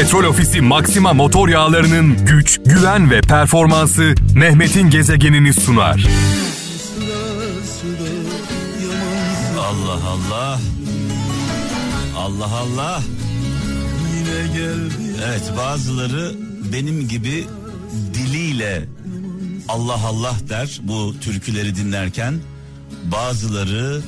Petrol Ofisi Maxima motor yağlarının güç, güven ve performansı Mehmet'in gezegenini sunar. Allah Allah. Allah Allah. Evet bazıları benim gibi diliyle Allah Allah der bu türküleri dinlerken. Bazıları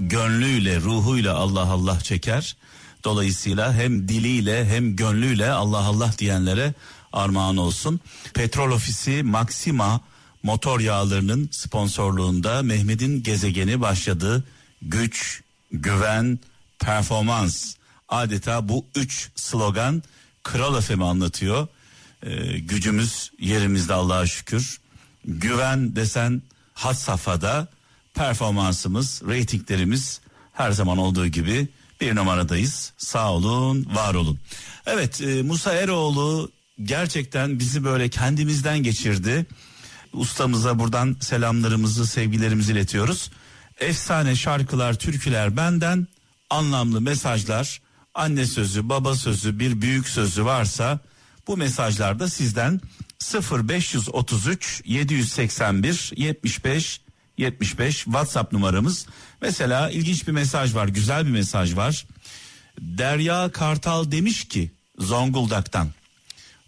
gönlüyle ruhuyla Allah Allah çeker. Dolayısıyla hem diliyle hem gönlüyle Allah Allah diyenlere armağan olsun. Petrol Ofisi Maxima motor yağlarının sponsorluğunda Mehmet'in gezegeni başladı. Güç, güven, performans. Adeta bu üç slogan Kral FM'i anlatıyor. Ee, gücümüz yerimizde Allah'a şükür. Güven desen had safhada performansımız, reytinglerimiz her zaman olduğu gibi bir numaradayız. Sağ olun, var olun. Evet e, Musa Eroğlu gerçekten bizi böyle kendimizden geçirdi. Ustamıza buradan selamlarımızı, sevgilerimizi iletiyoruz. Efsane şarkılar, türküler benden, anlamlı mesajlar, anne sözü, baba sözü, bir büyük sözü varsa bu mesajlarda sizden 0533 781 75 75 WhatsApp numaramız. Mesela ilginç bir mesaj var, güzel bir mesaj var. Derya Kartal demiş ki Zonguldak'tan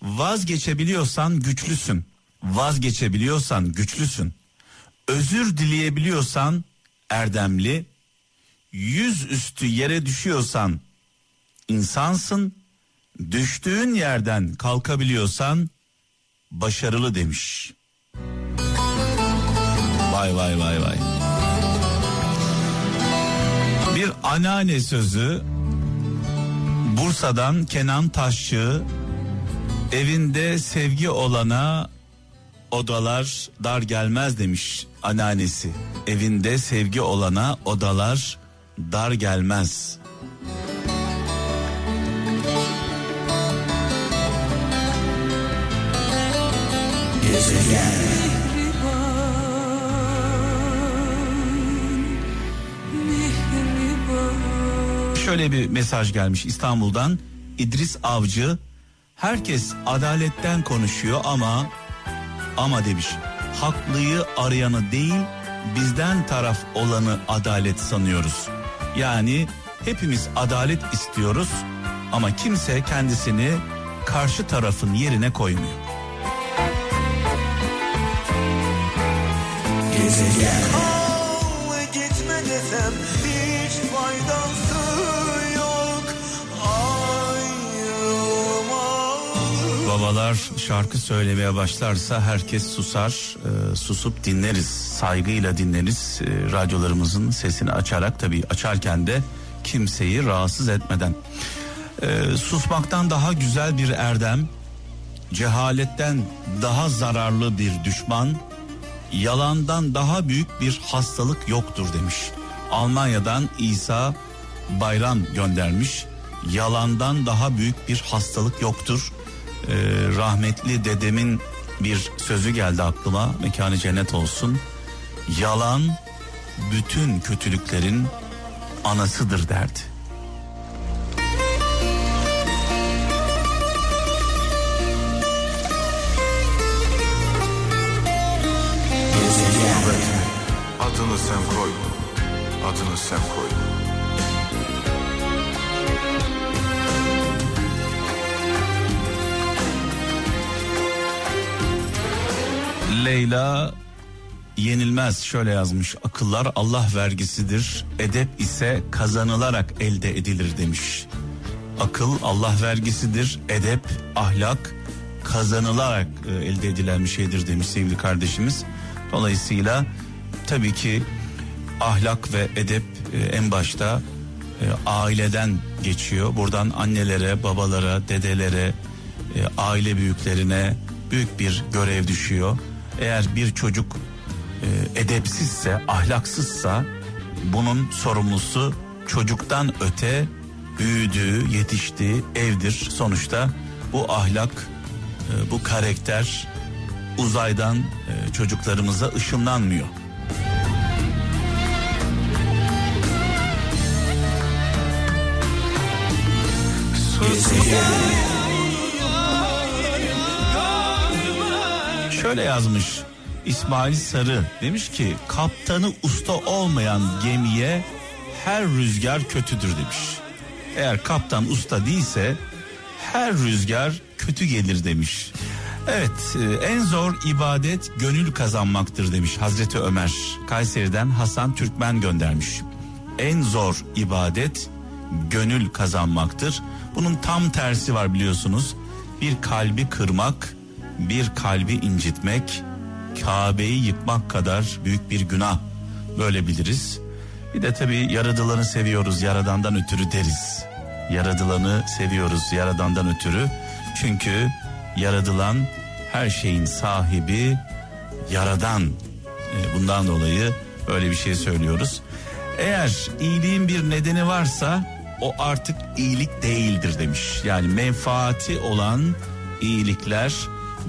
vazgeçebiliyorsan güçlüsün. Vazgeçebiliyorsan güçlüsün. Özür dileyebiliyorsan erdemli. Yüz üstü yere düşüyorsan insansın. Düştüğün yerden kalkabiliyorsan başarılı demiş. Vay vay vay vay. Bir anneanne sözü Bursa'dan Kenan Taşçı evinde sevgi olana odalar dar gelmez demiş anneannesi. Evinde sevgi olana odalar dar gelmez. Gezegen. Şöyle bir mesaj gelmiş İstanbul'dan İdris Avcı herkes adaletten konuşuyor ama ama demiş haklıyı arayanı değil bizden taraf olanı adalet sanıyoruz. Yani hepimiz adalet istiyoruz ama kimse kendisini karşı tarafın yerine koymuyor. Gezegen. Babalar şarkı söylemeye başlarsa herkes susar, e, susup dinleriz, saygıyla dinleriz. E, radyolarımızın sesini açarak tabii açarken de kimseyi rahatsız etmeden. E, susmaktan daha güzel bir erdem, cehaletten daha zararlı bir düşman, yalandan daha büyük bir hastalık yoktur demiş. Almanya'dan İsa Bayram göndermiş. Yalandan daha büyük bir hastalık yoktur. Ee, rahmetli dedemin bir sözü geldi aklıma. Mekanı cennet olsun. Yalan bütün kötülüklerin anasıdır derdi. Adını sen koy. Adını sen koy. Leyla yenilmez şöyle yazmış. Akıllar Allah vergisidir. Edep ise kazanılarak elde edilir demiş. Akıl Allah vergisidir. Edep, ahlak kazanılarak e, elde edilen bir şeydir demiş sevgili kardeşimiz. Dolayısıyla tabii ki ahlak ve edep e, en başta e, aileden geçiyor. Buradan annelere, babalara, dedelere, aile büyüklerine büyük bir görev düşüyor. Eğer bir çocuk e, edepsizse, ahlaksızsa bunun sorumlusu çocuktan öte büyüdüğü, yetiştiği evdir. Sonuçta bu ahlak, e, bu karakter uzaydan e, çocuklarımıza ışınlanmıyor. Şöyle yazmış İsmail Sarı demiş ki kaptanı usta olmayan gemiye her rüzgar kötüdür demiş. Eğer kaptan usta değilse her rüzgar kötü gelir demiş. Evet e, en zor ibadet gönül kazanmaktır demiş Hazreti Ömer. Kayseri'den Hasan Türkmen göndermiş. En zor ibadet gönül kazanmaktır. Bunun tam tersi var biliyorsunuz. Bir kalbi kırmak, bir kalbi incitmek, Kabe'yi yıkmak kadar büyük bir günah. Böyle biliriz. Bir de tabii yaradılanı seviyoruz, yaradandan ötürü deriz. Yaradılanı seviyoruz, yaradandan ötürü. Çünkü yaradılan her şeyin sahibi yaradan. E, bundan dolayı öyle bir şey söylüyoruz. Eğer iyiliğin bir nedeni varsa o artık iyilik değildir demiş. Yani menfaati olan iyilikler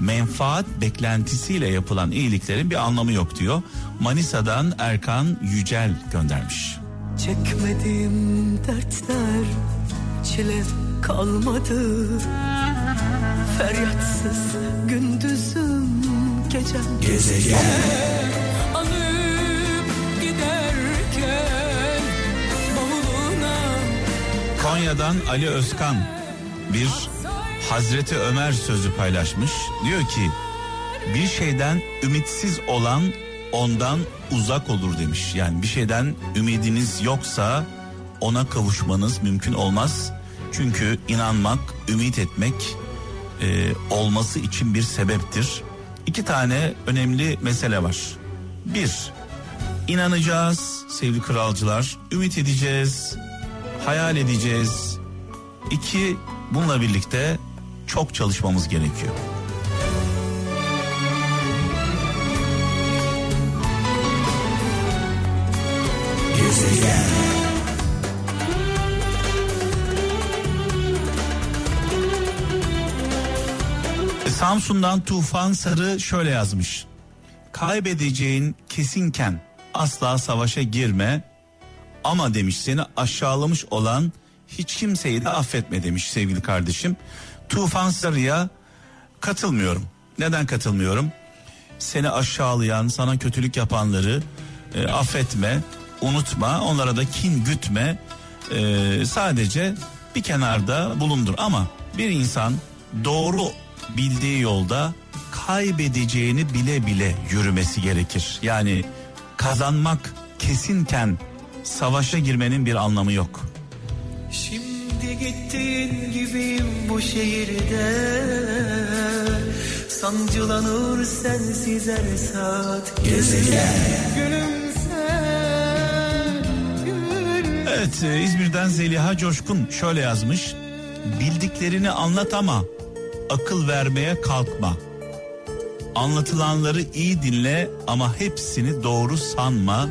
menfaat beklentisiyle yapılan iyiliklerin bir anlamı yok diyor. Manisa'dan Erkan Yücel göndermiş. Çekmediğim dertler çile kalmadı Feryatsız gündüzüm gecem Gezegen Alıp giderken bavuluna Konya'dan Ali Özkan bir Hazreti Ömer sözü paylaşmış. Diyor ki bir şeyden ümitsiz olan ondan uzak olur demiş. Yani bir şeyden ümidiniz yoksa ona kavuşmanız mümkün olmaz. Çünkü inanmak, ümit etmek e, olması için bir sebeptir. İki tane önemli mesele var. Bir, inanacağız sevgili kralcılar, ümit edeceğiz, hayal edeceğiz. İki, bununla birlikte çok çalışmamız gerekiyor. Samsun'dan Tufan Sarı şöyle yazmış. Kaybedeceğin kesinken asla savaşa girme ama demiş seni aşağılamış olan hiç kimseyi de affetme demiş sevgili kardeşim. Tufan Sarı'ya katılmıyorum. Neden katılmıyorum? Seni aşağılayan, sana kötülük yapanları e, affetme, unutma, onlara da kin gütme. E, sadece bir kenarda bulundur ama bir insan doğru bildiği yolda kaybedeceğini bile bile yürümesi gerekir. Yani kazanmak kesinken savaşa girmenin bir anlamı yok. Şimdi gittiğin gibiyim bu şehirde Sancılanır sensiz her saat Gezegen Gülümse gül Evet e, İzmir'den Zeliha Coşkun şöyle yazmış. Bildiklerini anlat ama akıl vermeye kalkma. Anlatılanları iyi dinle ama hepsini doğru sanma.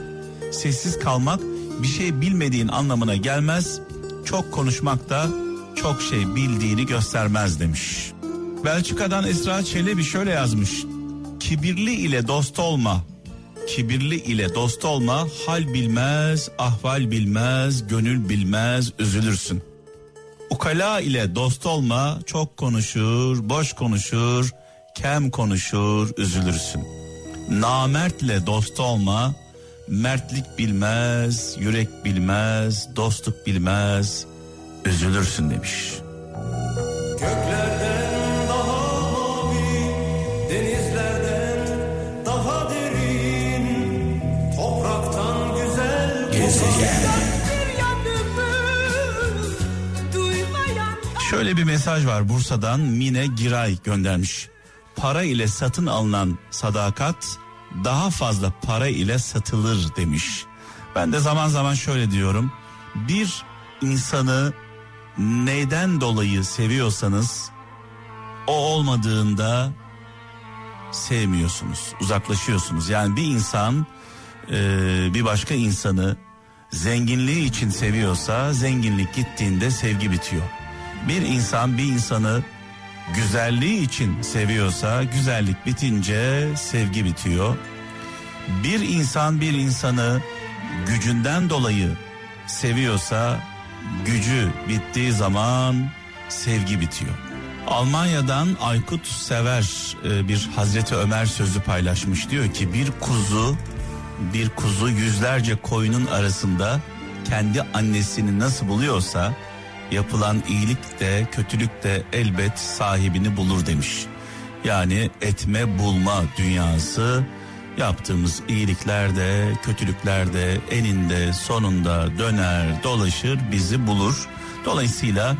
Sessiz kalmak bir şey bilmediğin anlamına gelmez. Çok konuşmak da çok şey bildiğini göstermez demiş. Belçika'dan Esra Çelebi şöyle yazmış. Kibirli ile dost olma. Kibirli ile dost olma. Hal bilmez, ahval bilmez, gönül bilmez, üzülürsün. Ukala ile dost olma, çok konuşur, boş konuşur, kem konuşur, üzülürsün. Namertle dost olma, mertlik bilmez, yürek bilmez, dostluk bilmez, üzülürsün demiş. Göklerden daha mavi, denizlerden daha derin, topraktan güzel duymayan Şöyle bir mesaj var Bursa'dan Mine Giray göndermiş. Para ile satın alınan sadakat daha fazla para ile satılır demiş. Ben de zaman zaman şöyle diyorum. Bir insanı neyden dolayı seviyorsanız o olmadığında sevmiyorsunuz, uzaklaşıyorsunuz. Yani bir insan e, bir başka insanı zenginliği için seviyorsa zenginlik gittiğinde sevgi bitiyor. Bir insan bir insanı güzelliği için seviyorsa güzellik bitince sevgi bitiyor. Bir insan bir insanı gücünden dolayı seviyorsa gücü bittiği zaman sevgi bitiyor. Almanya'dan Aykut Sever e, bir Hazreti Ömer sözü paylaşmış diyor ki bir kuzu bir kuzu yüzlerce koyunun arasında kendi annesini nasıl buluyorsa yapılan iyilik de kötülük de elbet sahibini bulur demiş. Yani etme bulma dünyası yaptığımız iyilikler de kötülükler de eninde sonunda döner dolaşır bizi bulur. Dolayısıyla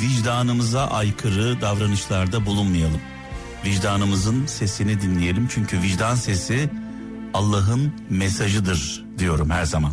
vicdanımıza aykırı davranışlarda bulunmayalım. Vicdanımızın sesini dinleyelim çünkü vicdan sesi Allah'ın mesajıdır diyorum her zaman.